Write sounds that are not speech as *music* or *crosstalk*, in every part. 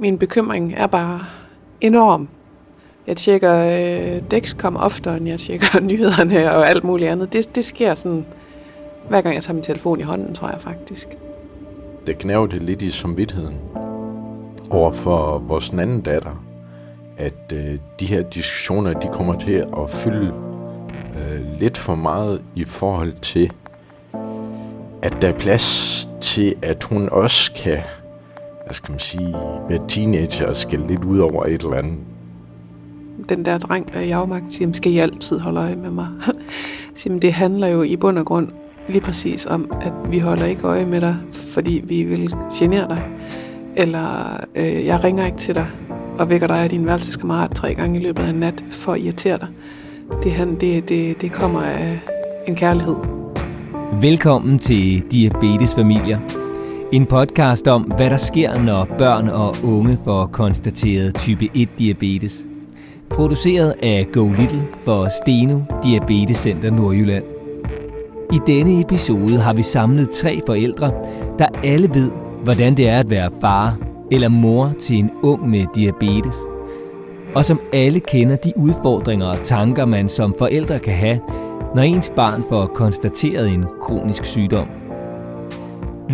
min bekymring er bare enorm. Jeg tjekker øh, Dexcom oftere, end jeg tjekker *laughs* nyhederne og alt muligt andet. Det, det sker sådan, hver gang jeg tager min telefon i hånden, tror jeg faktisk. Det knæver det lidt i samvittigheden over for vores anden datter, at øh, de her diskussioner, de kommer til at fylde øh, lidt for meget i forhold til, at der er plads til, at hun også kan, hvad skal man sige, være teenager og skal lidt ud over et eller andet. Den der dreng, der er i afmagt, siger, skal I altid holde øje med mig? *laughs* siger, det handler jo i bund og grund lige præcis om, at vi holder ikke øje med dig, fordi vi vil genere dig. Eller øh, jeg ringer ikke til dig og vækker dig af din værelseskammerat tre gange i løbet af en nat for at irritere dig. Det, han, det, det, det kommer af en kærlighed. Velkommen til Diabetes Familier. En podcast om, hvad der sker, når børn og unge får konstateret type 1-diabetes. Produceret af Go Little for Steno Diabetes Center Nordjylland. I denne episode har vi samlet tre forældre, der alle ved, hvordan det er at være far eller mor til en ung med diabetes. Og som alle kender de udfordringer og tanker, man som forældre kan have, når ens barn får konstateret en kronisk sygdom.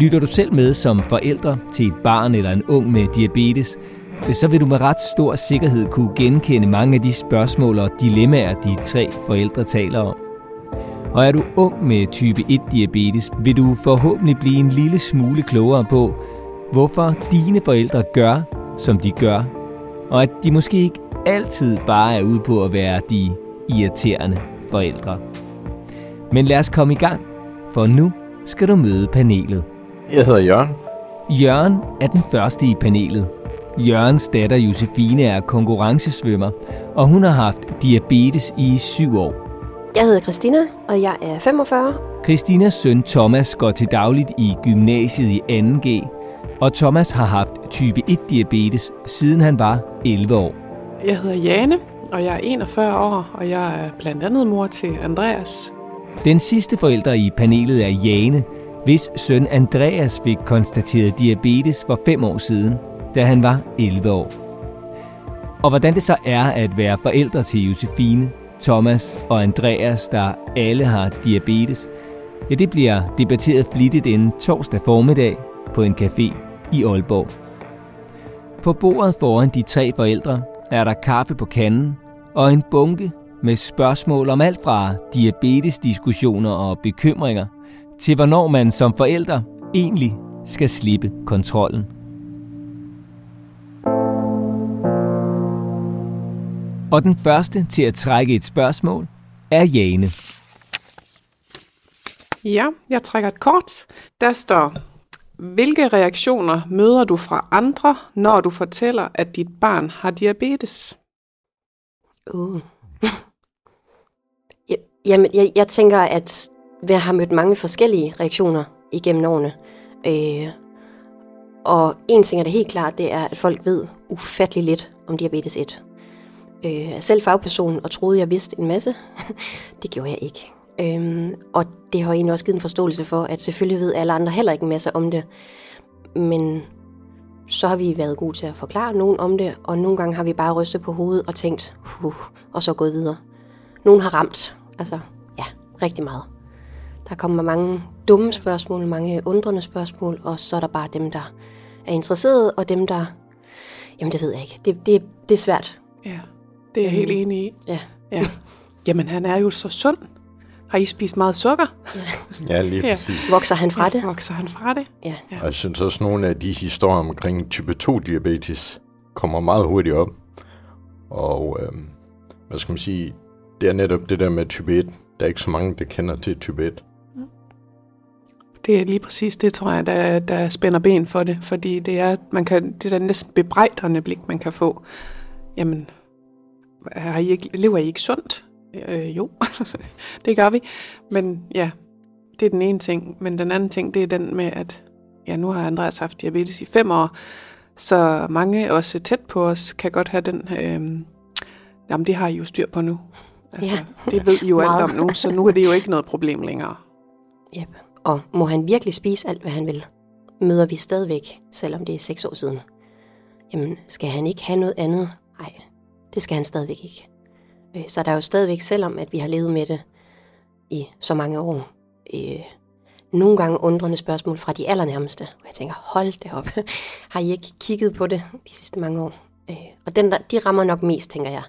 Lytter du selv med som forældre til et barn eller en ung med diabetes, så vil du med ret stor sikkerhed kunne genkende mange af de spørgsmål og dilemmaer, de tre forældre taler om. Og er du ung med type 1-diabetes, vil du forhåbentlig blive en lille smule klogere på, hvorfor dine forældre gør, som de gør, og at de måske ikke altid bare er ude på at være de irriterende forældre. Men lad os komme i gang, for nu skal du møde panelet. Jeg hedder Jørgen. Jørgen er den første i panelet. Jørgens datter Josefine er konkurrencesvømmer, og hun har haft diabetes i syv år. Jeg hedder Christina, og jeg er 45. Christinas søn Thomas går til dagligt i gymnasiet i 2G, og Thomas har haft type 1-diabetes, siden han var 11 år. Jeg hedder Jane, og jeg er 41 år, og jeg er blandt andet mor til Andreas. Den sidste forælder i panelet er Jane, hvis søn Andreas fik konstateret diabetes for 5 år siden, da han var 11 år. Og hvordan det så er at være forældre til Josefine, Thomas og Andreas, der alle har diabetes, ja, det bliver debatteret flittigt inden torsdag formiddag på en café i Aalborg. På bordet foran de tre forældre er der kaffe på kanden og en bunke med spørgsmål om alt fra diabetesdiskussioner og bekymringer til hvornår man som forælder egentlig skal slippe kontrollen. Og den første til at trække et spørgsmål er Jane. Ja, jeg trækker et kort. Der står, hvilke reaktioner møder du fra andre, når du fortæller, at dit barn har diabetes? Uh. *laughs* Jamen, jeg, jeg tænker, at vi har mødt mange forskellige reaktioner igennem årene. Øh, og en ting er det helt klart, det er, at folk ved ufattelig lidt om diabetes 1. Øh, jeg er selv fagperson og troede, jeg vidste en masse. *laughs* det gjorde jeg ikke. Øhm, og det har egentlig også givet en forståelse for, at selvfølgelig ved alle andre heller ikke en masse om det. Men så har vi været gode til at forklare nogen om det, og nogle gange har vi bare rystet på hovedet og tænkt, huh, og så gået videre. Nogen har ramt, altså ja, rigtig meget. Der kommer mange dumme spørgsmål, mange undrende spørgsmål, og så er der bare dem, der er interesserede, og dem, der... Jamen, det ved jeg ikke. Det, det, det er svært. Ja, det er jeg helt enig i. Ja. ja. Jamen, han er jo så sund. Har I spist meget sukker? Ja, *laughs* ja lige præcis. Ja. Vokser han fra det? Ja, vokser han fra det? Ja. ja. Og jeg synes også, at nogle af de historier omkring type 2-diabetes kommer meget hurtigt op. Og øh, hvad skal man sige, det er netop det der med type 1. Der er ikke så mange, der kender til type 1. Det er lige præcis det, tror jeg, der, der spænder ben for det. Fordi det er, man kan, det er næsten bebrejdende blik, man kan få. Jamen, har I ikke, lever I ikke sundt? Øh, jo, *laughs* det gør vi. Men ja, det er den ene ting. Men den anden ting, det er den med, at ja, nu har Andreas haft diabetes i fem år, så mange også tæt på os kan godt have den, øh, jamen det har I jo styr på nu. Altså, ja. Det ved I jo alt om nu, så nu er det jo ikke noget problem længere. Yep. Og må han virkelig spise alt, hvad han vil? Møder vi stadigvæk, selvom det er seks år siden. jamen skal han ikke have noget andet? Nej, det skal han stadigvæk ikke. Øh, så der er jo stadigvæk, selvom at vi har levet med det i så mange år, øh, nogle gange undrende spørgsmål fra de allernærmeste. Og jeg tænker, hold det op. *laughs* har I ikke kigget på det de sidste mange år? Øh, og den der, de rammer nok mest, tænker jeg.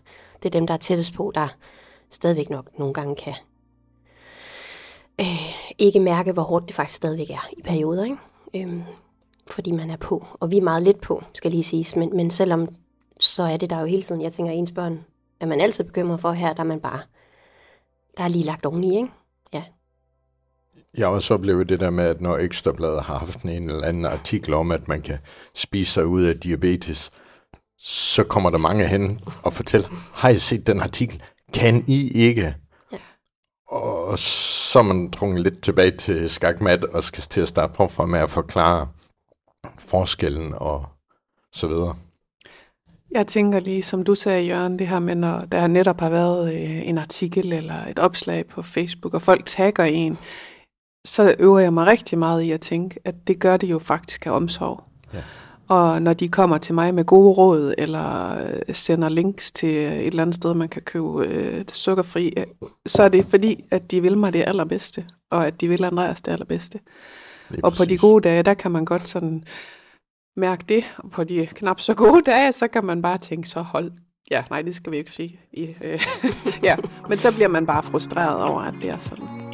Det er dem, der er tættest på, der stadigvæk nok nogle gange kan øh, ikke mærke, hvor hårdt det faktisk stadigvæk er i perioder. Ikke? Øhm, fordi man er på. Og vi er meget lidt på, skal lige siges. Men, men selvom så er det der jo hele tiden, jeg tænker, ens børn er man altid bekymret for. Her der er man bare, der er lige lagt oveni, ikke? Ja. Jeg har også oplevet det der med, at når Ekstrabladet har haft en eller anden artikel om, at man kan spise sig ud af diabetes, så kommer der mange hen og fortæller, har I set den artikel? Kan I ikke? Og så er man trunget lidt tilbage til skakmat og skal til at starte forfra med at forklare forskellen og så videre. Jeg tænker lige, som du sagde, Jørgen, det her med, når der netop har været øh, en artikel eller et opslag på Facebook, og folk tagger en, så øver jeg mig rigtig meget i at tænke, at det gør det jo faktisk af omsorg. Ja. Og når de kommer til mig med gode råd, eller øh, sender links til et eller andet sted, man kan købe øh, sukkerfri, øh, så er det fordi, at de vil mig det allerbedste, og at de vil Andreas det allerbedste. Lige og præcis. på de gode dage, der kan man godt sådan mærke det, og på de knap så gode dage, så kan man bare tænke, så hold. Ja, nej, det skal vi ikke sige. I, øh, *laughs* ja, men så bliver man bare frustreret over, at det er sådan.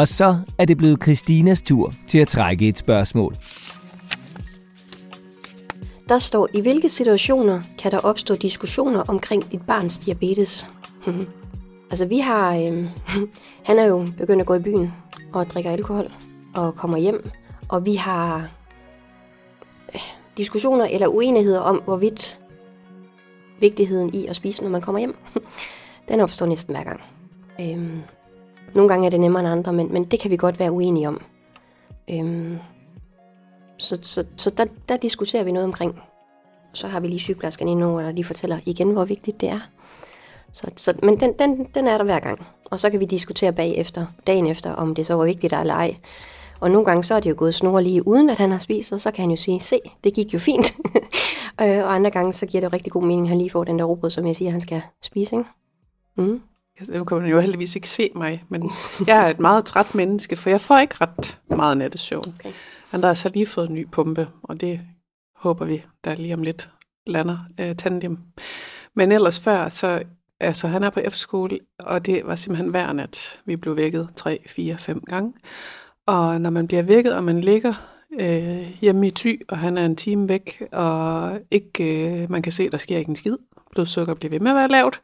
Og så er det blevet Christinas tur til at trække et spørgsmål. Der står, i hvilke situationer kan der opstå diskussioner omkring dit barns diabetes? Mhm. altså vi har, øh, *laughs* han er jo begyndt at gå i byen og drikker alkohol og kommer hjem, og vi har øh, diskussioner eller uenigheder om, hvorvidt vigtigheden i at spise, når man kommer hjem, *laughs* den opstår næsten hver gang. Øh, nogle gange er det nemmere end andre, men, men det kan vi godt være uenige om. Øhm, så så, så der, der diskuterer vi noget omkring. Så har vi lige sygeplejersken endnu, og der lige fortæller igen, hvor vigtigt det er. Så, så, men den, den, den er der hver gang. Og så kan vi diskutere bagefter, dagen efter, om det så var vigtigt eller ej. Og nogle gange så er det jo gået snor lige uden, at han har spist, og så kan han jo sige, se, det gik jo fint. *laughs* Øh, og andre gange, så giver det jo rigtig god mening, at han lige får den der robot, som jeg siger, han skal spise. Ikke? Mm. Nu kan man jo heldigvis ikke se mig, men jeg er et meget træt menneske, for jeg får ikke ret meget nattesøvn. Okay. Andreas har lige fået en ny pumpe, og det håber vi, der lige om lidt lander øh, tandem. Men ellers før, så altså han er på F-skole, og det var simpelthen hver nat, vi blev vækket tre, fire, fem gange. Og når man bliver vækket, og man ligger øh, hjemme i ty, og han er en time væk, og ikke, øh, man kan se, der sker ikke en skid, blodsukker bliver ved med at være lavt,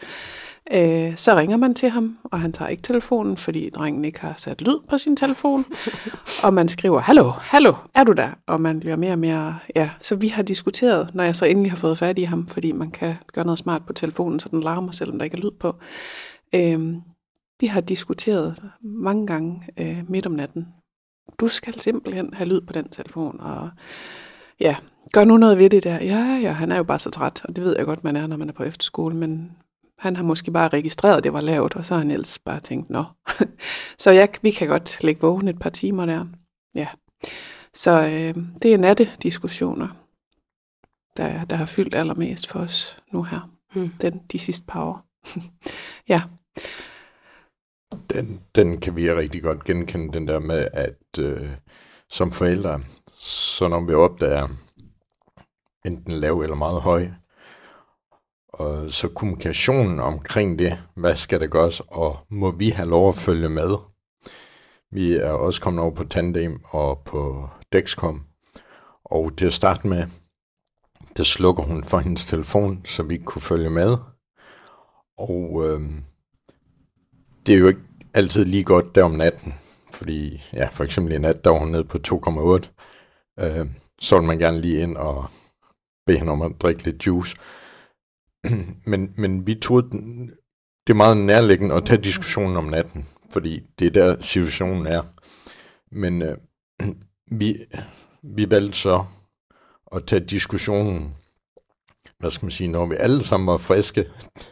øh, så ringer man til ham, og han tager ikke telefonen, fordi drengen ikke har sat lyd på sin telefon. *laughs* og man skriver, hallo, hallo, er du der? Og man bliver mere og mere, ja. Så vi har diskuteret, når jeg så endelig har fået fat i ham, fordi man kan gøre noget smart på telefonen, så den larmer, selvom der ikke er lyd på. Øh, vi har diskuteret mange gange øh, midt om natten. Du skal simpelthen have lyd på den telefon, og ja, gør nu noget ved det der. Ja, ja, han er jo bare så træt, og det ved jeg godt, man er, når man er på efterskole, men han har måske bare registreret, at det var lavt, og så har han ellers bare tænkt, nå. *laughs* så jeg, vi kan godt lægge vågen et par timer der. Ja. Så øh, det er nattediskussioner, der, der har fyldt allermest for os nu her. Hmm. Den, de sidste par år. *laughs* ja. Den, den kan vi rigtig godt genkende, den der med, at øh, som forældre, så når vi opdager enten lav eller meget høj, og så kommunikationen omkring det, hvad skal der gøres, og må vi have lov at følge med? Vi er også kommet over på Tandem og på Dexcom, og til at starte med, der slukker hun for hendes telefon, så vi ikke kunne følge med. Og øh, det er jo ikke altid lige godt der om natten, fordi ja, for eksempel i nat, der var hun nede på 2,8, øh, så ville man gerne lige ind og bede hende om at drikke lidt juice. *clears throat* men, men vi troede, det er meget nærliggende at tage diskussionen om natten, fordi det er der situationen er. Men øh, *clears throat* vi, vi valgte så at tage diskussionen, hvad skal man sige, når vi alle sammen var friske,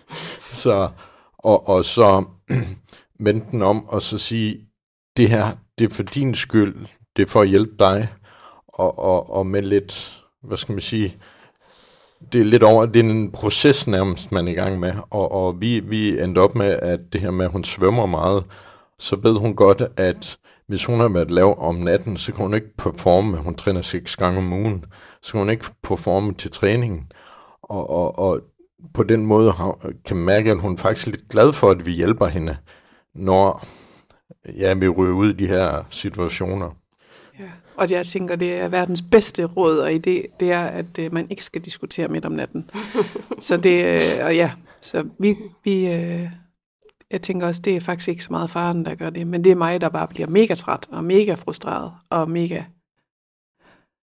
*laughs* så, og, og så *clears throat* vente den om og så sige, det her, det er for din skyld, det er for at hjælpe dig, og, og, og med lidt, hvad skal man sige, det er lidt over, det er en proces nærmest, man er i gang med, og, og vi, vi endte op med, at det her med, at hun svømmer meget, så ved hun godt, at hvis hun har været lav om natten, så kan hun ikke performe, hun træner seks gange om ugen, så kan hun ikke performe til træningen. Og, og, og på den måde har, kan man mærke, at hun er faktisk lidt glad for, at vi hjælper hende, når ja, vi ryger ud i de her situationer. Og jeg tænker, det er verdens bedste råd og idé, det er, at øh, man ikke skal diskutere midt om natten. *laughs* så det, øh, og ja, så vi, vi øh, jeg tænker også, det er faktisk ikke så meget faren, der gør det, men det er mig, der bare bliver mega træt og mega frustreret og mega,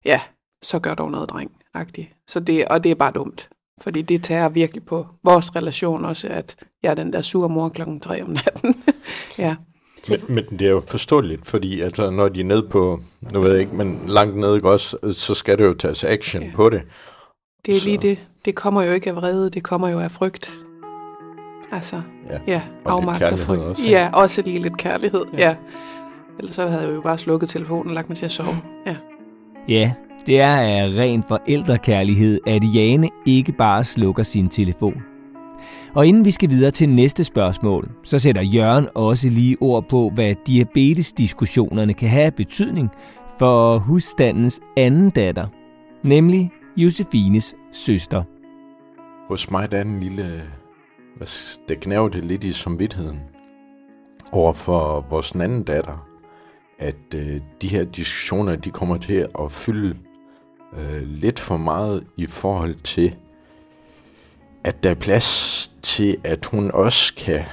ja, så gør dog noget dreng -agtigt. Så det, og det er bare dumt, fordi det tager virkelig på vores relation også, at jeg er den der sure mor klokken tre om natten. *laughs* ja. Men, men det er jo forståeligt, fordi altså, når de er nede på, nu ved jeg ikke, men langt nede, ikke også, så skal det jo tages action ja. på det. Det er så. lige det. Det kommer jo ikke af vrede, det kommer jo af frygt. Altså, ja, ja afmagt og frygt. Også. Ja, også lige lidt kærlighed, ja. ja. Ellers så havde jeg jo bare slukket telefonen og lagt mig til at sove. Ja. Ja, det er af ren forældrekærlighed, at Jane ikke bare slukker sin telefon. Og inden vi skal videre til næste spørgsmål, så sætter Jørgen også lige ord på, hvad diabetesdiskussionerne kan have betydning for husstandens anden datter, nemlig Josefines søster. Hos mig der er en lille... Det knæver det lidt i samvittigheden over for vores anden datter, at øh, de her diskussioner, de kommer til at fylde øh, lidt for meget i forhold til, at der er plads til, at hun også kan,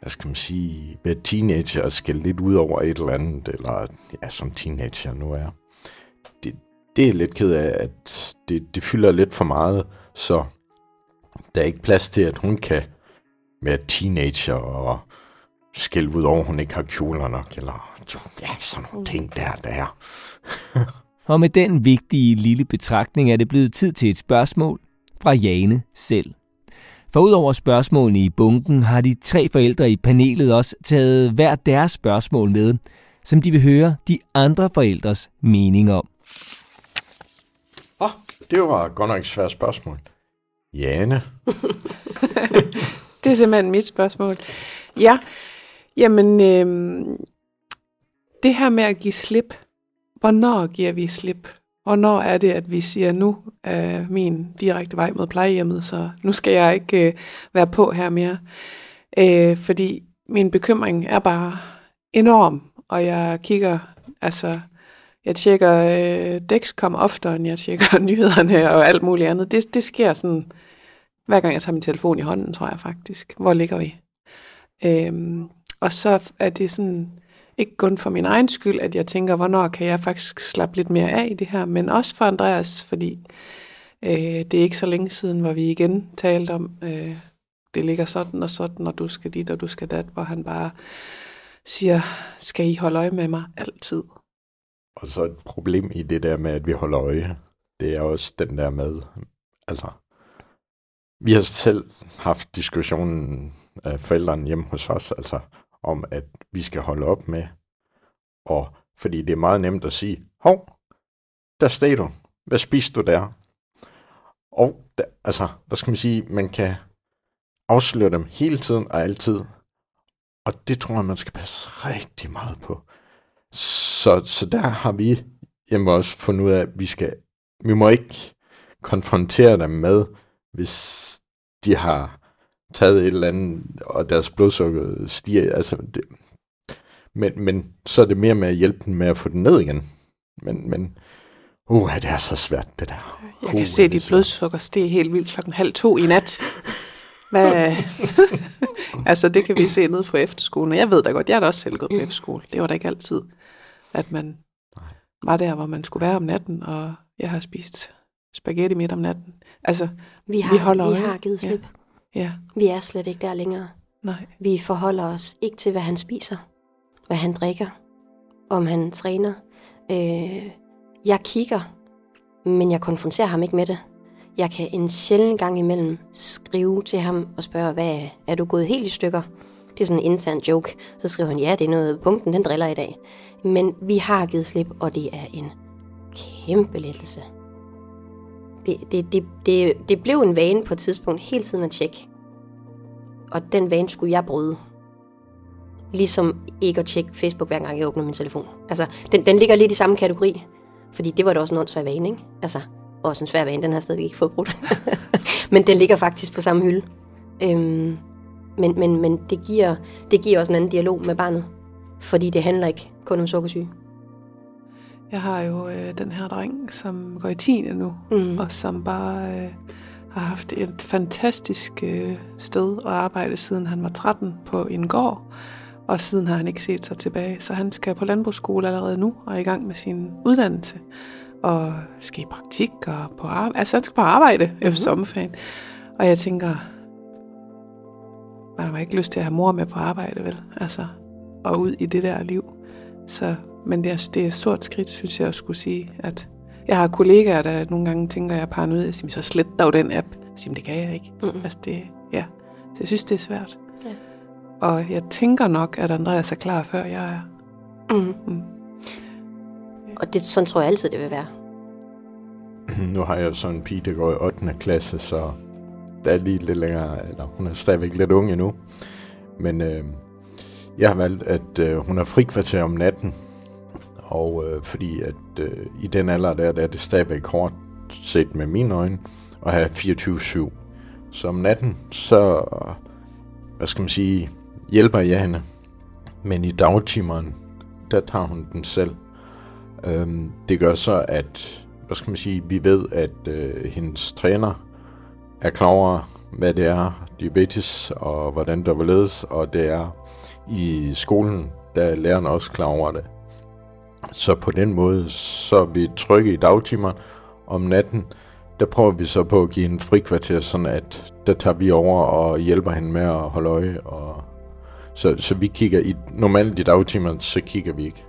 hvad skal man sige, være teenager og skal lidt ud over et eller andet, eller ja, som teenager nu er. Det, det er lidt ked af, at det, det fylder lidt for meget, så der er ikke plads til, at hun kan være teenager og skælde ud over, at hun ikke har kjoler nok, eller ja, sådan nogle ting der, der. *laughs* og med den vigtige lille betragtning er det blevet tid til et spørgsmål fra Jane selv. For udover spørgsmålene i bunken, har de tre forældre i panelet også taget hver deres spørgsmål med, som de vil høre de andre forældres mening om. Åh, oh, det var godt nok et svært spørgsmål. Jane. *laughs* det er simpelthen mit spørgsmål. Ja, jamen, øh, det her med at give slip, hvornår giver vi slip? Hvornår er det, at vi siger, nu er min direkte vej mod plejehjemmet, så nu skal jeg ikke øh, være på her mere. Øh, fordi min bekymring er bare enorm, og jeg kigger, altså, jeg tjekker øh, Dexcom oftere, end jeg tjekker *laughs* nyhederne og alt muligt andet. Det, det sker sådan, hver gang jeg tager min telefon i hånden, tror jeg faktisk. Hvor ligger vi? Øh, og så er det sådan, ikke kun for min egen skyld, at jeg tænker, hvornår kan jeg faktisk slappe lidt mere af i det her, men også for Andreas, fordi øh, det er ikke så længe siden, hvor vi igen talte om, øh, det ligger sådan og sådan, og du skal dit, og du skal dat, hvor han bare siger, skal I holde øje med mig altid? Og så et problem i det der med, at vi holder øje, det er også den der med, altså, vi har selv haft diskussionen af forældrene hjemme hos os, altså, om, at vi skal holde op med. Og fordi det er meget nemt at sige, hov, der steg du. Hvad spiste du der? Og der, altså, hvad skal man sige, man kan afsløre dem hele tiden og altid. Og det tror jeg, man skal passe rigtig meget på. Så, så der har vi hjemme også fundet ud af, at vi skal, vi må ikke konfrontere dem med, hvis de har taget et eller andet, og deres blodsukker stiger. Altså, det, men, men så er det mere med at hjælpe dem med at få den ned igen. Men, men uh, det er så svært, det der. Jeg uh, kan se, at dit blodsukker stiger helt vildt klokken halv to i nat. Hvad? *laughs* altså, det kan vi se ned på efterskolen. Jeg ved da godt, jeg er da også selv gået på efterskole. Det var da ikke altid, at man var der, hvor man skulle være om natten, og jeg har spist spaghetti midt om natten. Altså, vi har, vi, holder vi har givet slip. Ja. Ja. Vi er slet ikke der længere. Nej. Vi forholder os ikke til, hvad han spiser, hvad han drikker, om han træner. Øh, jeg kigger, men jeg konfronterer ham ikke med det. Jeg kan en sjældent gang imellem skrive til ham og spørge, hvad er du gået helt i stykker? Det er sådan en intern joke. Så skriver han, ja, det er noget, punkten den driller i dag. Men vi har givet slip, og det er en kæmpe lettelse. Det, det, det, det, det blev en vane på et tidspunkt hele tiden at tjekke. Og den vane skulle jeg bryde. Ligesom ikke at tjekke Facebook, hver gang jeg åbner min telefon. Altså, den, den ligger lidt i samme kategori. Fordi det var da også en svær vane, ikke? Altså, også en svær vane, den har stadigvæk ikke fået brudt. *laughs* men den ligger faktisk på samme hylde. Øhm, men men, men det, giver, det giver også en anden dialog med barnet. Fordi det handler ikke kun om sukkersyge. Jeg har jo øh, den her dreng, som går i 10. nu, mm. og som bare øh, har haft et fantastisk øh, sted at arbejde, siden han var 13 på en gård. Og siden har han ikke set sig tilbage. Så han skal på landbrugsskole allerede nu og er i gang med sin uddannelse. Og skal i praktik og på arbejde. Altså han skal på arbejde mm-hmm. efter sommerferien. Og jeg tænker, man har ikke lyst til at have mor med på arbejde, vel? Altså, og ud i det der liv. Så, men det er, det er et stort skridt, synes jeg, at skulle sige, at jeg har kollegaer, der nogle gange tænker, at jeg er paranoid. Jeg siger, så slet dog den app. Jeg siger, det kan jeg ikke. Mm. Altså, det, ja. Så jeg synes, det er svært. Ja. Og jeg tænker nok, at Andreas er klar, før jeg er. Mm. Mm. Og det, sådan tror jeg altid, det vil være. *clears throat* Nu har jeg sådan en pige, der går i 8. klasse, så der er lige lidt længere, eller hun er stadigvæk lidt ung endnu. Men øh, jeg har valgt, at øh, hun er frikvarter om natten, og øh, fordi at øh, i den alder der, der er det stadigvæk hårdt set med mine øjne, at have 24-7. Så om natten, så, hvad skal man sige, hjælper jeg hende. Men i dagtimeren, der tager hun den selv. Øhm, det gør så, at hvad skal man sige, vi ved, at øh, hendes træner er klar over, hvad det er, diabetes, og hvordan der vil ledes, og det er i skolen, der er lærerne også klar over det. Så på den måde, så er vi trygge i dagtimerne. Om natten, der prøver vi så på at give en frikvarter, sådan at der tager vi over og hjælper hende med at holde øje. Og så, så vi kigger i, normalt i dagtimerne, så kigger vi ikke.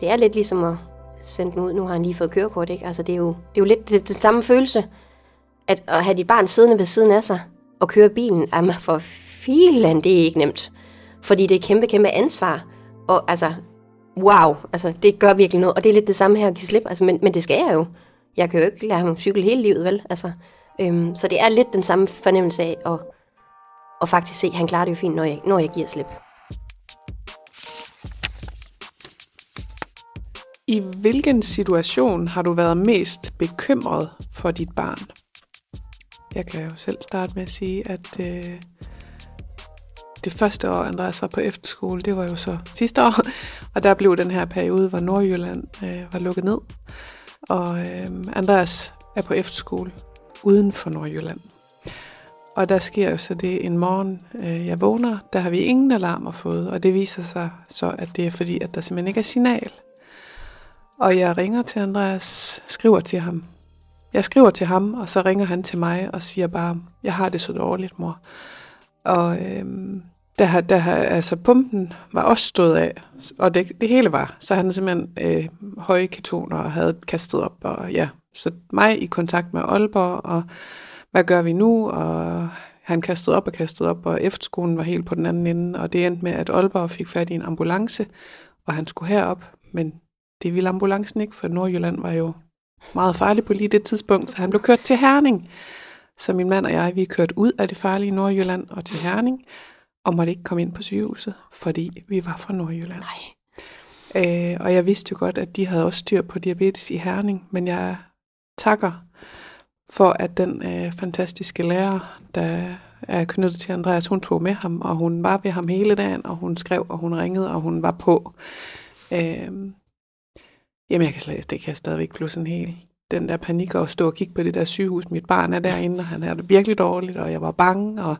Det er lidt ligesom at sende den ud. Nu har han lige fået kørekort, ikke? Altså, det er jo, det er jo lidt det, det samme følelse, at, at have dit barn siddende ved siden af sig og køre bilen. Jamen, for filen, det er ikke nemt. Fordi det er kæmpe, kæmpe ansvar. Og altså, wow, altså, det gør virkelig noget. Og det er lidt det samme her at give slip. Altså, men, men det skal jeg jo. Jeg kan jo ikke lade ham cykle hele livet, vel? Altså, øhm, så det er lidt den samme fornemmelse af at, at faktisk se, at han klarer det jo fint, når jeg, når jeg giver slip. I hvilken situation har du været mest bekymret for dit barn? Jeg kan jo selv starte med at sige, at øh, det første år, Andreas var på efterskole, det var jo så sidste år, *laughs* og der blev den her periode, hvor Nordjylland øh, var lukket ned. Og øh, Andreas er på efterskole uden for Nordjylland. Og der sker jo så det en morgen, øh, jeg vågner, der har vi ingen alarmer fået, og det viser sig så, at det er fordi, at der simpelthen ikke er signal. Og jeg ringer til Andreas, skriver til ham. Jeg skriver til ham, og så ringer han til mig og siger bare, jeg har det så dårligt, mor. Og øhm, der, har, der, altså pumpen var også stået af, og det, det hele var. Så han simpelthen øh, høje ketoner og havde kastet op, og ja, så mig i kontakt med Aalborg, og hvad gør vi nu? Og han kastede op og kastede op, og efterskolen var helt på den anden ende, og det endte med, at Aalborg fik fat i en ambulance, og han skulle herop, men det ville ambulancen ikke, for Nordjylland var jo meget farlig på lige det tidspunkt, så han blev kørt til Herning. Så min mand og jeg, vi kørt ud af det farlige Nordjylland og til Herning, og måtte ikke komme ind på sygehuset, fordi vi var fra Nordjylland. Nej. Øh, og jeg vidste jo godt, at de havde også styr på diabetes i Herning, men jeg takker for, at den øh, fantastiske lærer, der er knyttet til Andreas, hun tog med ham, og hun var ved ham hele dagen, og hun skrev, og hun ringede, og hun var på. Øh, Jamen, jeg kan slet det kan stadigvæk blive sådan helt den der panik og stå og kigge på det der sygehus. Mit barn er derinde, og han er det virkelig dårligt, og jeg var bange, og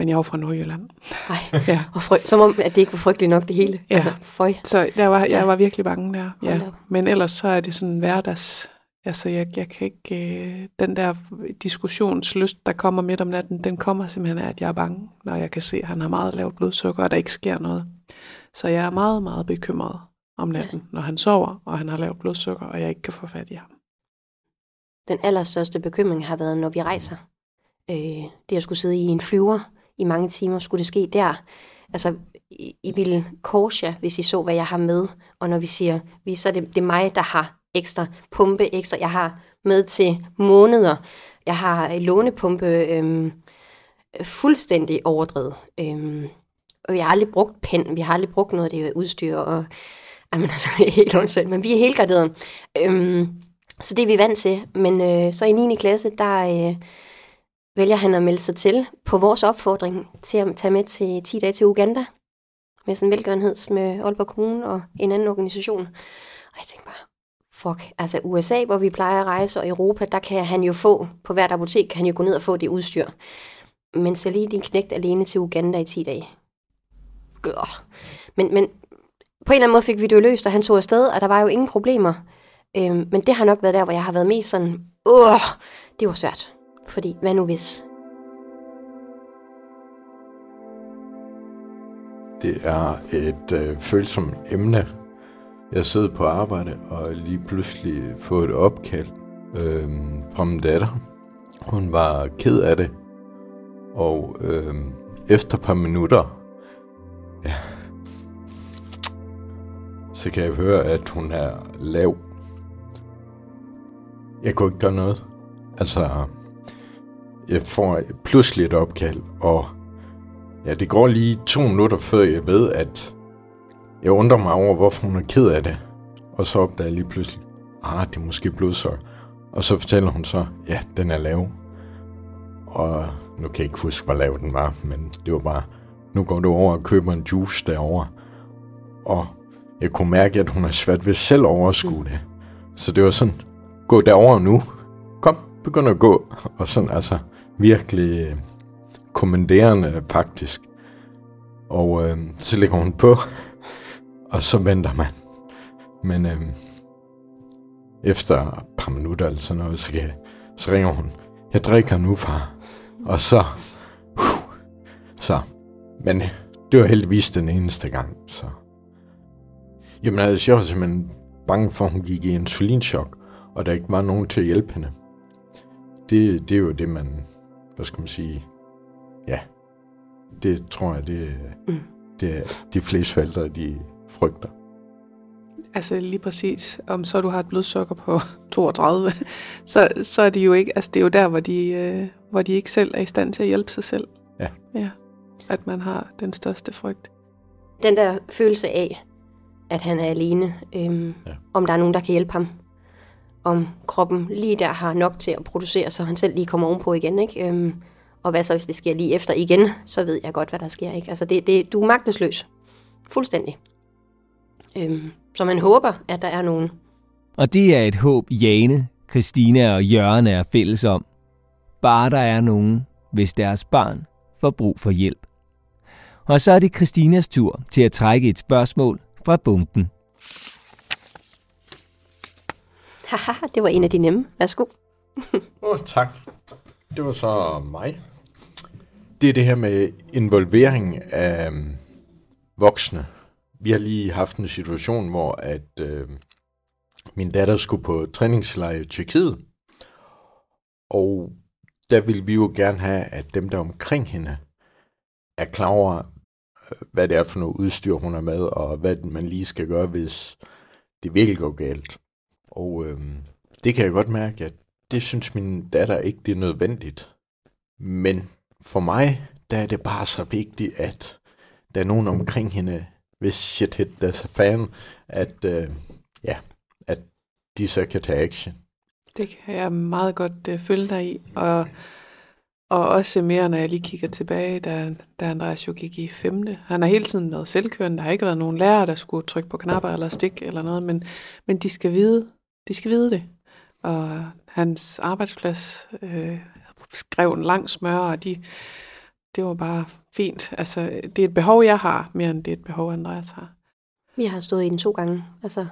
men jeg var fra Nordjylland. Nej, *laughs* ja. og fry- som om, at det ikke var frygteligt nok det hele. Ja. Altså, føj. Så der var, jeg ja. var virkelig bange der. Ja. Men ellers så er det sådan hverdags... Altså, jeg, jeg kan ikke... Øh, den der diskussionslyst, der kommer midt om natten, den kommer simpelthen af, at jeg er bange, når jeg kan se, at han har meget lavt blodsukker, og der ikke sker noget. Så jeg er meget, meget bekymret om natten, ja. når han sover, og han har lavt blodsukker, og jeg ikke kan få fat i ham. Den allerstørste bekymring har været, når vi rejser. Øh, det at skulle sidde i en flyver i mange timer, skulle det ske der. Altså, I, I ville korse hvis I så, hvad jeg har med. Og når vi siger, vi, så er det, det er mig, der har ekstra pumpe, ekstra. Jeg har med til måneder. Jeg har lånepumpe øhm, fuldstændig overdrevet. Øhm, og vi har aldrig brugt pen, vi har aldrig brugt noget af det udstyr, og jamen, altså, *laughs* det er helt åndssvagt, men vi er helt graderet. Øhm, så det er vi vant til. Men øh, så i 9. klasse, der øh, vælger han at melde sig til på vores opfordring til at tage med til 10 dage til Uganda med sådan en velgørenheds med Aalborg Kommune og en anden organisation. Og jeg tænkte bare, fuck, altså USA, hvor vi plejer at rejse, og Europa, der kan han jo få, på hvert apotek kan han jo gå ned og få det udstyr. Men så lige din knægt alene til Uganda i 10 dage. Gør. Men, men på en eller anden måde fik vi det jo løst, og han tog afsted, og der var jo ingen problemer. Øhm, men det har nok været der, hvor jeg har været mest sådan, åh, det var svært. Fordi, hvad nu hvis? Det er et øh, følsomt emne. Jeg sidder på arbejde og lige pludselig får et opkald øh, fra min datter. Hun var ked af det. Og øh, efter et par minutter, ja, så kan jeg høre, at hun er lav. Jeg kunne ikke gøre noget. Altså, jeg får pludselig et opkald, og ja, det går lige to minutter, før jeg ved, at jeg undrer mig over, hvorfor hun er ked af det. Og så opdager jeg lige pludselig, ah, det er måske blodsukker. Og så fortæller hun så, ja, den er lav. Og nu kan jeg ikke huske, hvor lav den var, men det var bare, nu går du over og køber en juice derovre. Og jeg kunne mærke, at hun har svært ved selv at overskue det. Så det var sådan, gå derover nu. Kom, begynd at gå. Og sådan altså virkelig øh, kommanderende faktisk. Og øh, så lægger hun på, *laughs* og så venter man. Men øh, efter et par minutter eller sådan noget, så, så ringer hun. Jeg drikker nu, far. Og så... Uh, så. Men øh, det var heldigvis den eneste gang, så... Jamen altså, jeg var simpelthen bange for, at hun gik i insulinschok, og der ikke var nogen til at hjælpe hende. Det, det er jo det, man, hvad skal man sige, ja, det tror jeg, det, mm. det er de fleste forældre, de frygter. Altså lige præcis, om så du har et blodsukker på *laughs* 32, så, så er det jo ikke, altså det er jo der, hvor de, øh, hvor de ikke selv er i stand til at hjælpe sig selv. Ja. Ja, at man har den største frygt. Den der følelse af, at han er alene. Øhm, ja. Om der er nogen, der kan hjælpe ham. Om kroppen lige der har nok til at producere, så han selv lige kommer ovenpå igen. Ikke? Øhm, og hvad så, hvis det sker lige efter igen, så ved jeg godt, hvad der sker. Ikke? Altså det, det, du er magtesløs. Fuldstændig. Øhm, så man håber, at der er nogen. Og det er et håb, Jane, Christina og Jørgen er fælles om. Bare der er nogen, hvis deres barn får brug for hjælp. Og så er det Christinas tur til at trække et spørgsmål fra bunken. Haha, det var en af de nemme. Værsgo. *laughs* Åh, oh, tak. Det var så mig. Det er det her med involvering af øhm, voksne. Vi har lige haft en situation, hvor at øh, min datter skulle på træningslejr i Tjekkiet. Og der ville vi jo gerne have, at dem, der omkring hende, er klar over, øh, hvad det er for noget udstyr, hun er med, og hvad man lige skal gøre, hvis det virkelig går galt. Og øhm, det kan jeg godt mærke, at det synes min datter ikke, det er nødvendigt. Men for mig, der er det bare så vigtigt, at der er nogen omkring hende, hvis shit hit deres fan, at, øh, ja, at de så kan tage action. Det kan jeg meget godt øh, følge dig i, og og også mere, når jeg lige kigger tilbage, da, da Andreas jo gik i femte. Han har hele tiden været selvkørende. Der har ikke været nogen lærer, der skulle trykke på knapper eller stik eller noget, men, men de skal vide, de skal vide det. Og hans arbejdsplads øh, skrev en lang smør, og de, det var bare fint. Altså, det er et behov, jeg har, mere end det er et behov, Andreas har. Vi har stået i den to gange. Altså,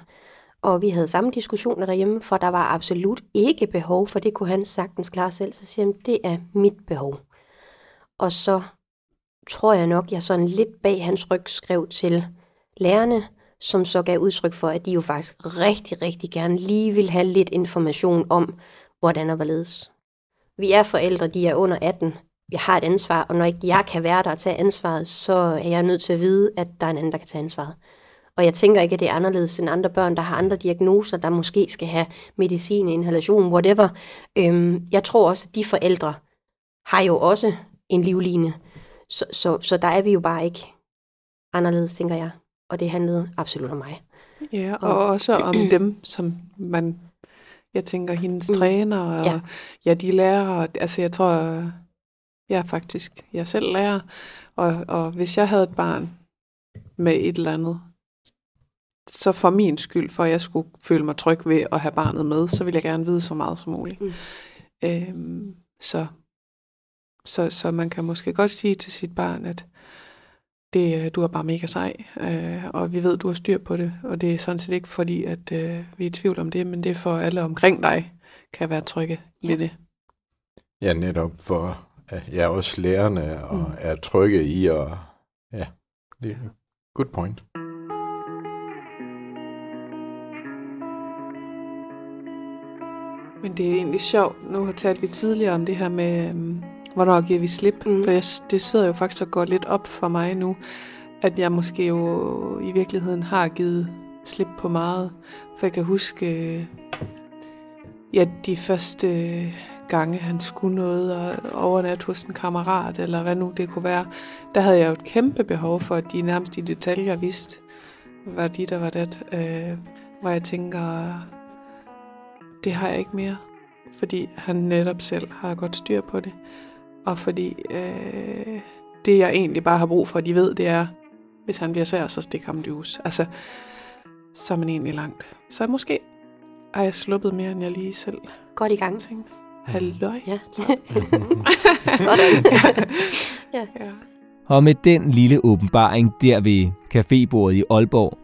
og vi havde samme diskussioner derhjemme, for der var absolut ikke behov, for det kunne han sagtens klare selv. Så siger han, det er mit behov. Og så tror jeg nok, jeg sådan lidt bag hans ryg skrev til lærerne, som så gav udtryk for, at de jo faktisk rigtig, rigtig gerne lige vil have lidt information om, hvordan og hvorledes. vi er forældre, de er under 18, jeg har et ansvar, og når ikke jeg kan være der og tage ansvaret, så er jeg nødt til at vide, at der er en anden, der kan tage ansvaret. Og jeg tænker ikke, at det er anderledes end andre børn, der har andre diagnoser, der måske skal have medicin, inhalation, whatever. Øhm, jeg tror også, at de forældre har jo også en livline. Så, så, så der er vi jo bare ikke anderledes, tænker jeg. Og det handlede absolut om mig. Ja, og, og også om *clears throat* dem, som man, jeg tænker, hendes mm. træner, og ja. ja, de lærer, altså jeg tror, jeg er faktisk, jeg selv lærer, og, og hvis jeg havde et barn med et eller andet, så for min skyld, for at jeg skulle føle mig tryg ved at have barnet med, så vil jeg gerne vide så meget som muligt. Mm. Øhm, så, så, så man kan måske godt sige til sit barn, at det, øh, du er bare mega sej, øh, og vi ved, du har styr på det, og det er sådan set ikke fordi, at øh, vi er i tvivl om det, men det er for alle omkring dig, kan være trygge ja. ved det. Ja, netop for jeg er også lærerne og mm. er trygge i, og ja, det er good point. Men det er egentlig sjovt, nu har talt vi tidligere om det her med, um, hvornår giver vi slip, mm. for jeg, det sidder jo faktisk og går lidt op for mig nu, at jeg måske jo i virkeligheden har givet slip på meget, for jeg kan huske, ja, de første gange, han skulle noget og overnatte hos en kammerat, eller hvad nu det kunne være, der havde jeg jo et kæmpe behov for, at de nærmest i detaljer vidste, hvad de der var det, øh, hvor jeg tænker, det har jeg ikke mere, fordi han netop selv har godt styr på det, og fordi øh, det jeg egentlig bare har brug for, at de ved, det er, hvis han bliver sær, så stikker ham juice. Altså, så er man egentlig langt. Så måske har jeg sluppet mere, end jeg lige selv Godt i gang. Tænkte. Halløj. Ja. *laughs* Sådan. *laughs* ja. ja. Og med den lille åbenbaring der ved cafébordet i Aalborg,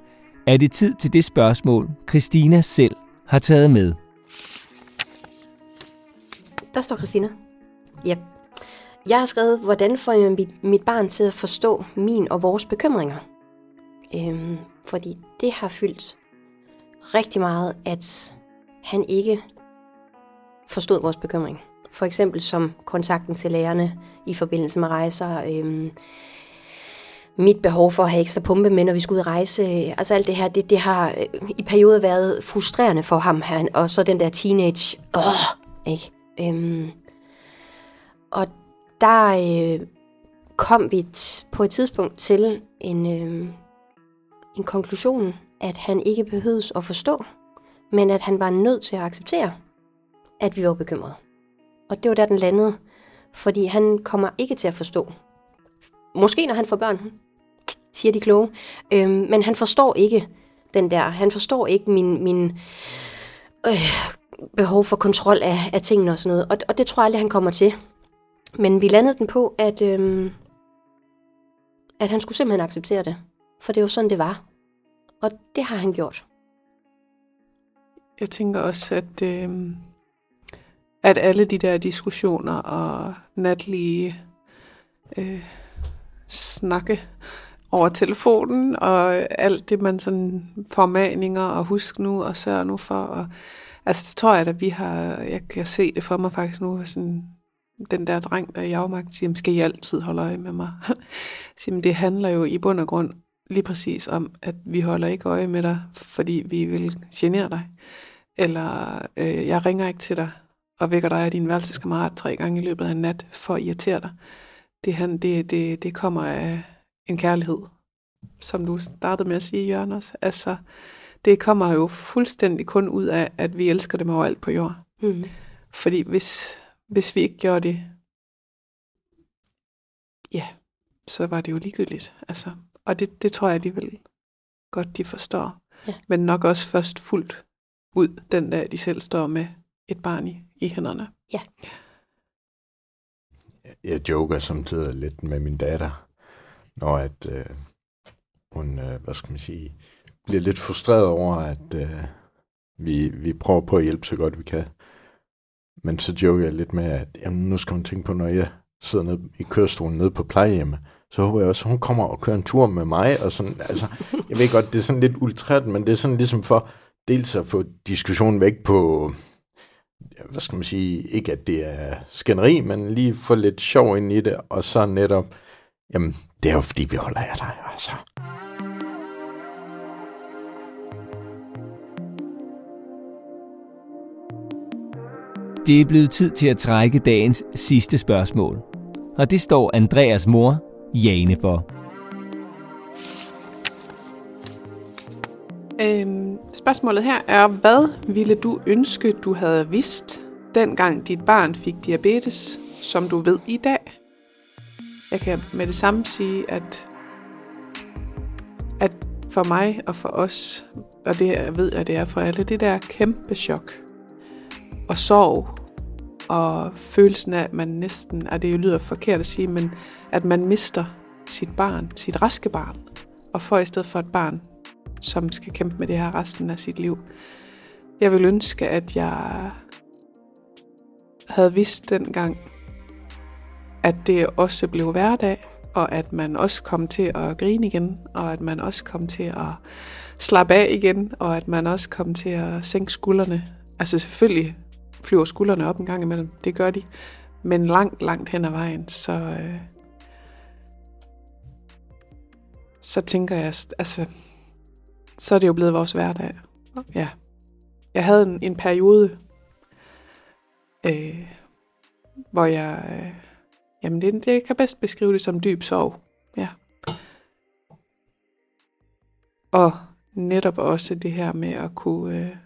er det tid til det spørgsmål, Christina selv har taget med. Der står Christina. Yep. Jeg har skrevet, hvordan får jeg mit, mit barn til at forstå min og vores bekymringer? Øhm, fordi det har fyldt rigtig meget, at han ikke forstod vores bekymring. For eksempel som kontakten til lærerne i forbindelse med rejser, øhm, mit behov for at have ekstra pumpe med, når vi skulle ud rejse. Øh, altså alt det her, det, det har øh, i perioder været frustrerende for ham her. Og så den der teenage, åh, ikke? Øhm, og der øh, kom vi på et tidspunkt til en, øh, en konklusion, at han ikke behøves at forstå, men at han var nødt til at acceptere, at vi var bekymrede. Og det var der, den landede. Fordi han kommer ikke til at forstå. Måske når han får børn, siger de kloge. øh, men han forstår ikke den der. Han forstår ikke min, min øh, behov for kontrol af, af tingene og sådan noget. Og, og det tror jeg aldrig, han kommer til. Men vi landede den på, at, øhm, at han skulle simpelthen acceptere det. For det var sådan, det var. Og det har han gjort. Jeg tænker også, at øh, at alle de der diskussioner og natlige øh, snakke over telefonen, og alt det, man sådan formaninger og husk nu og sørg nu for. Og, altså, det tror jeg, at vi har, jeg kan se det for mig faktisk nu, sådan, den der dreng, der i afmagt siger, skal I altid holde øje med mig? *laughs* siger, det handler jo i bund og grund lige præcis om, at vi holder ikke øje med dig, fordi vi vil genere dig. Eller øh, jeg ringer ikke til dig, og vækker dig af din værelseskammerat tre gange i løbet af en nat for at irritere dig. Det, han, det, det, det kommer af en kærlighed, som du startede med at sige, Jørgen også. Altså, det kommer jo fuldstændig kun ud af, at vi elsker dem overalt på jord. Mm. Fordi hvis, hvis vi ikke gjorde det, ja, så var det jo ligegyldigt. Altså, og det, det tror jeg alligevel godt, de forstår. Ja. Men nok også først fuldt ud den dag, de selv står med et barn i, i hænderne. Ja. Jeg joker samtidig lidt med min datter, når at øh, hun, øh, hvad skal man sige, bliver lidt frustreret over, at øh, vi, vi prøver på at hjælpe så godt vi kan. Men så joker jeg lidt med, at jamen, nu skal hun tænke på, når jeg sidder nede i kørestolen nede på plejehjemmet, så håber jeg også, at hun kommer og kører en tur med mig. Og sådan, altså, *laughs* jeg ved godt, det er sådan lidt ultræt, men det er sådan ligesom for dels at få diskussionen væk på hvad skal man sige, ikke at det er skænderi, men lige få lidt sjov ind i det, og så netop, jamen, det er jo fordi, vi holder af dig, altså. Det er blevet tid til at trække dagens sidste spørgsmål. Og det står Andreas mor, Jane, for. Øhm, spørgsmålet her er, hvad ville du ønske, du havde vidst, dengang dit barn fik diabetes, som du ved i dag? Jeg kan med det samme sige, at, at for mig og for os, og det jeg ved jeg, det er for alle, det der kæmpe chok og sorg, og følelsen af, at man næsten, og det lyder forkert at sige, men at man mister sit barn, sit raske barn, og får i stedet for et barn, som skal kæmpe med det her resten af sit liv. Jeg vil ønske, at jeg havde vidst dengang, at det også blev hverdag, og at man også kom til at grine igen, og at man også kom til at slappe af igen, og at man også kom til at sænke skuldrene. Altså selvfølgelig flyver skuldrene op en gang imellem, det gør de, men langt, langt hen ad vejen, så, øh, så tænker jeg, altså, så er det jo blevet vores hverdag. Ja. Jeg havde en, en periode, øh, hvor jeg, øh, jamen det, det kan bedst beskrive det som dyb sorg. Ja. Og netop også det her med at kunne øh,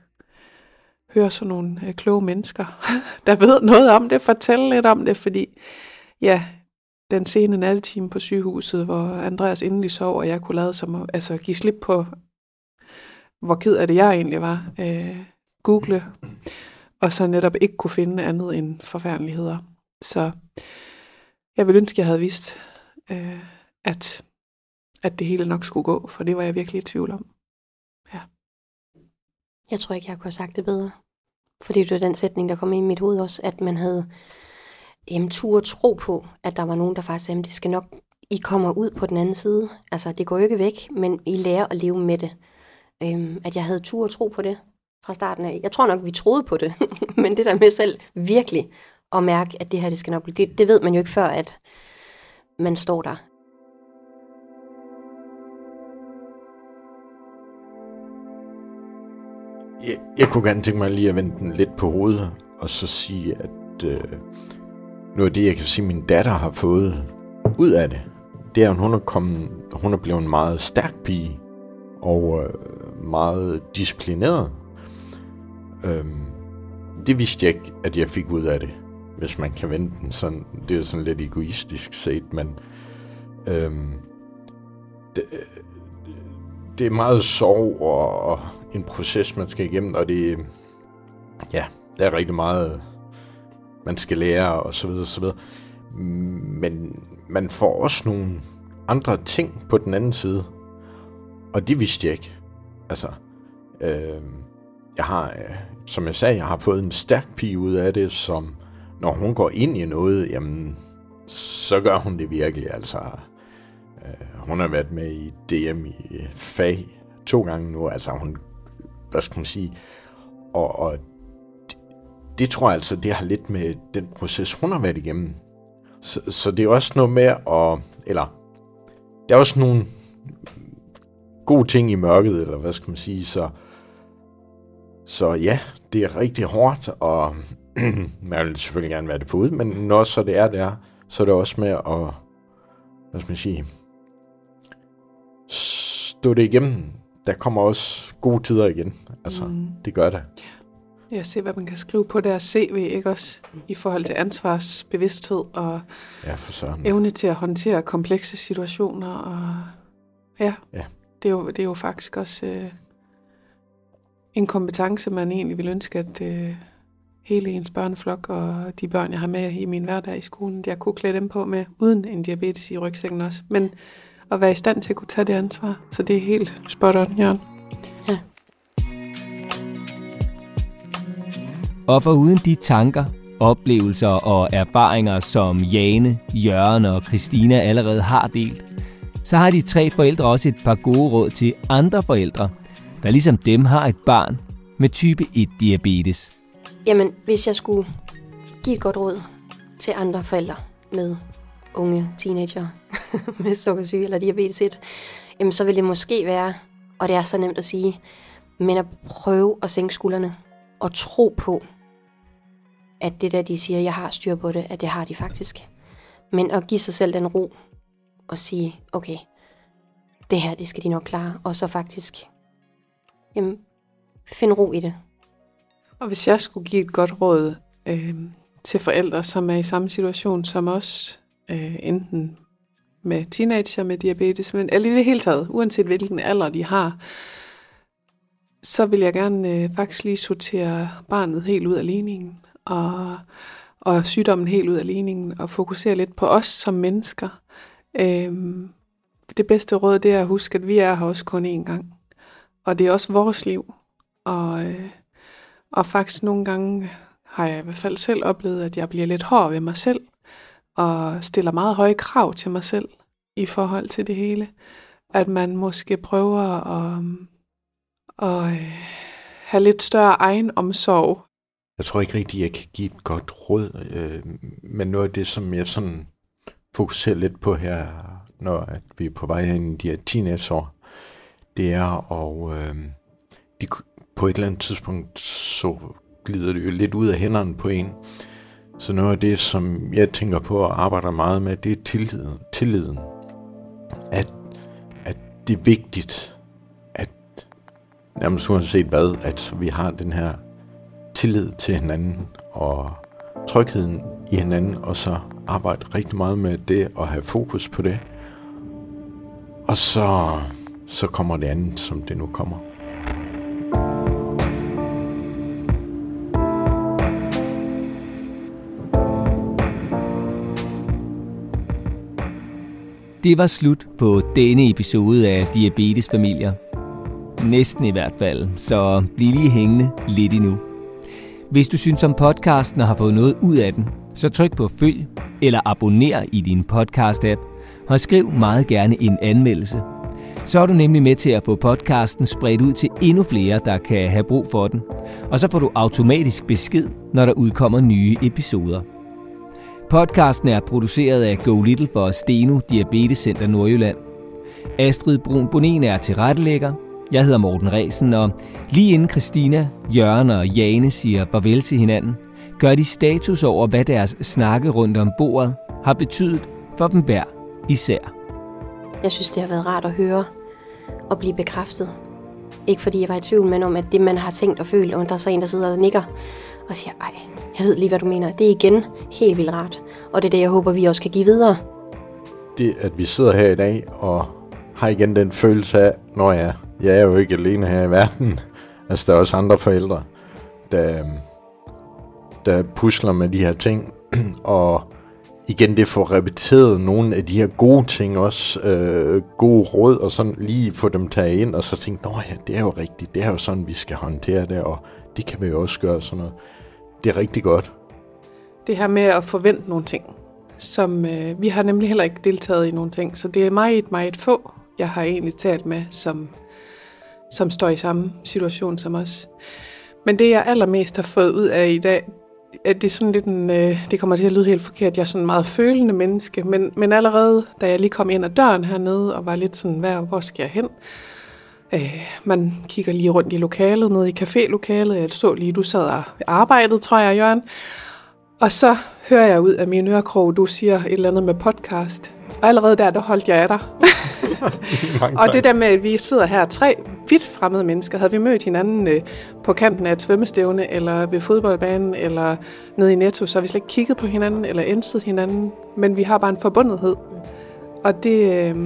høre sådan nogle øh, kloge mennesker, *laughs* der ved noget om det, fortælle lidt om det, fordi ja, den sene nattetime på sygehuset, hvor Andreas endelig sov, og jeg kunne lade som altså give slip på, hvor ked af det jeg egentlig var, øh, google, og så netop ikke kunne finde andet end forfærdeligheder. Så jeg ville ønske, jeg havde vidst, øh, at, at det hele nok skulle gå, for det var jeg virkelig i tvivl om. Jeg tror ikke, jeg kunne have sagt det bedre. Fordi det var den sætning, der kom ind i mit hoved også, at man havde jamen, tur tro på, at der var nogen, der faktisk sagde, det skal nok, I kommer ud på den anden side. Altså, det går jo ikke væk, men I lærer at leve med det. Øhm, at jeg havde tur og tro på det fra starten af. Jeg tror nok, vi troede på det, *laughs* men det der med selv virkelig at mærke, at det her, det skal nok blive, det, det ved man jo ikke før, at man står der. Jeg, jeg kunne gerne tænke mig lige at vende den lidt på hovedet, og så sige, at øh, noget af det, jeg kan sige, min datter har fået ud af det, det er, at hun er, kommet, hun er blevet en meget stærk pige, og øh, meget disciplineret. Øhm, det vidste jeg ikke, at jeg fik ud af det, hvis man kan vente den sådan. Det er sådan lidt egoistisk set, men øhm, det, øh, det er meget sorg og, og en proces, man skal igennem, og det, ja, der er rigtig meget, man skal lære, og så videre, og så videre. Men man får også nogle andre ting på den anden side, og det vidste jeg ikke. Altså, øh, jeg har, øh, som jeg sagde, jeg har fået en stærk pige ud af det, som når hun går ind i noget, jamen, så gør hun det virkelig. Altså, øh, hun har været med i DM i fag to gange nu. Altså, hun, hvad skal man sige, og, og det, det tror jeg altså, det har lidt med den proces, hun har været igennem. Så, så det er også noget med at, eller, der er også nogle gode ting i mørket, eller hvad skal man sige, så, så ja, det er rigtig hårdt, og *clears throat* man vil selvfølgelig gerne være det forud, men når så det er der, så er det også med at, hvad skal man sige, stå det igennem. Der kommer også gode tider igen. Altså, mm. det gør det. Ja, se hvad man kan skrive på deres CV, ikke også? I forhold til ansvarsbevidsthed og ja, for sådan. evne til at håndtere komplekse situationer. Og ja, ja. Det, er jo, det er jo faktisk også øh, en kompetence, man egentlig vil ønske, at øh, hele ens børneflok og de børn, jeg har med i min hverdag i skolen, jeg kunne klæde dem på med, uden en diabetes i rygsækken også. Men at være i stand til at kunne tage det ansvar. Så det er helt spot on, Jørgen. Ja. Og for uden de tanker, oplevelser og erfaringer, som Jane, Jørgen og Christina allerede har delt, så har de tre forældre også et par gode råd til andre forældre, der ligesom dem har et barn med type 1 diabetes. Jamen, hvis jeg skulle give et godt råd til andre forældre med unge teenager *laughs* med sukkersyge eller diabetes 1, jamen så vil det måske være, og det er så nemt at sige, men at prøve at sænke skuldrene og tro på, at det der, de siger, jeg har styr på det, at det har de faktisk. Men at give sig selv den ro og sige, okay, det her, det skal de nok klare, og så faktisk jamen, finde ro i det. Og hvis jeg skulle give et godt råd øh, til forældre, som er i samme situation som os, øh, enten med teenager med diabetes, men eller i det hele taget, uanset hvilken alder de har, så vil jeg gerne øh, faktisk lige sortere barnet helt ud af ligningen, og, og sygdommen helt ud af ligningen, og fokusere lidt på os som mennesker. Øh, det bedste råd, det er at huske, at vi er her også kun én gang. Og det er også vores liv. Og, øh, og faktisk nogle gange har jeg i hvert fald selv oplevet, at jeg bliver lidt hård ved mig selv, og stiller meget høje krav til mig selv i forhold til det hele. At man måske prøver at, at øh, have lidt større egen omsorg. Jeg tror ikke rigtig, jeg kan give et godt råd, øh, men noget af det, som jeg sådan fokuserer lidt på her, når at vi er på vej ind i de her teenageår, det er og øh, de, på et eller andet tidspunkt, så glider det jo lidt ud af hænderne på en. Så noget af det, som jeg tænker på og arbejder meget med, det er tilliden. tilliden. At, at det er vigtigt, at nærmest uanset hvad, at vi har den her tillid til hinanden og trygheden i hinanden, og så arbejde rigtig meget med det og have fokus på det. Og så, så kommer det andet, som det nu kommer. Det var slut på denne episode af Diabetesfamilier. Næsten i hvert fald, så bliv lige hængende lidt endnu. Hvis du synes om podcasten og har fået noget ud af den, så tryk på følg eller abonner i din podcast-app, og skriv meget gerne en anmeldelse. Så er du nemlig med til at få podcasten spredt ud til endnu flere, der kan have brug for den. Og så får du automatisk besked, når der udkommer nye episoder. Podcasten er produceret af Go Little for Steno Diabetes Center Nordjylland. Astrid Brun Bonin er tilrettelægger. Jeg hedder Morten Resen, og lige inden Christina, Jørgen og Jane siger farvel til hinanden, gør de status over, hvad deres snakke rundt om bordet har betydet for dem hver især. Jeg synes, det har været rart at høre og blive bekræftet. Ikke fordi jeg var i tvivl, men om at det, man har tænkt og følt, og der er så en, der sidder og nikker og siger, ej, jeg ved lige, hvad du mener. Det er igen helt vildt rart. Og det er det, jeg håber, vi også kan give videre. Det, at vi sidder her i dag og har igen den følelse af, når jeg, jeg er jo ikke alene her i verden. *laughs* Altså, der er også andre forældre, der, øhm, der pusler med de her ting. *clears throat* og igen, det får repeteret nogle af de her gode ting også, øh, gode råd, og sådan lige få dem taget ind, og så tænke, nå ja, det er jo rigtigt, det er jo sådan, vi skal håndtere det, og det kan vi jo også gøre sådan noget. Det er rigtig godt. Det her med at forvente nogle ting, som øh, vi har nemlig heller ikke deltaget i nogle ting, så det er meget, meget få, jeg har egentlig talt med, som, som står i samme situation som os. Men det, jeg allermest har fået ud af i dag, at det er sådan lidt en, øh, det kommer til at lyde helt forkert, jeg er sådan en meget følende menneske, men, men allerede da jeg lige kom ind ad døren hernede, og var lidt sådan, hvad, hvor skal jeg hen? Øh, man kigger lige rundt i lokalet, nede i cafélokalet, jeg så lige, du sad og arbejdede, tror jeg, Jørgen. Og så hører jeg ud af min ørekrog, du siger et eller andet med podcast. Og allerede der, der holdt jeg af dig. *laughs* og det der med, at vi sidder her, tre vidt fremmede mennesker, havde vi mødt hinanden øh, på kanten af et svømmestævne, eller ved fodboldbanen, eller nede i Netto, så har vi slet ikke kigget på hinanden, eller indset hinanden, men vi har bare en forbundethed. Og det, øh,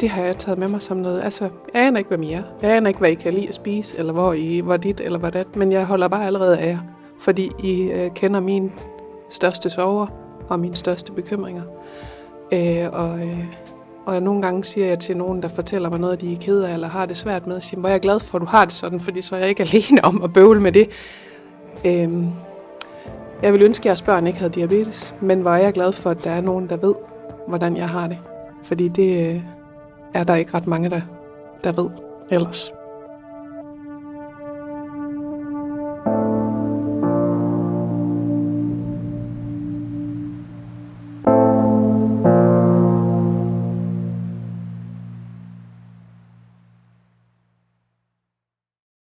det har jeg taget med mig som noget. Altså, jeg aner ikke, hvad mere. Jeg aner ikke, hvad I kan lide at spise, eller hvor I var dit, eller hvordan. det men jeg holder bare allerede af jer, fordi I øh, kender min største sorger og mine største bekymringer. Øh, og, øh, og nogle gange siger jeg til nogen, der fortæller mig noget, de er ked af, eller har det svært med, at sige, hvor jeg er glad for, at du har det sådan, fordi så er jeg ikke *laughs* alene om at bøvle med det. Øh, jeg vil ønske, at jeres børn ikke havde diabetes, men hvor er jeg glad for, at der er nogen, der ved, hvordan jeg har det. Fordi det øh, er der ikke ret mange, der, der ved ellers.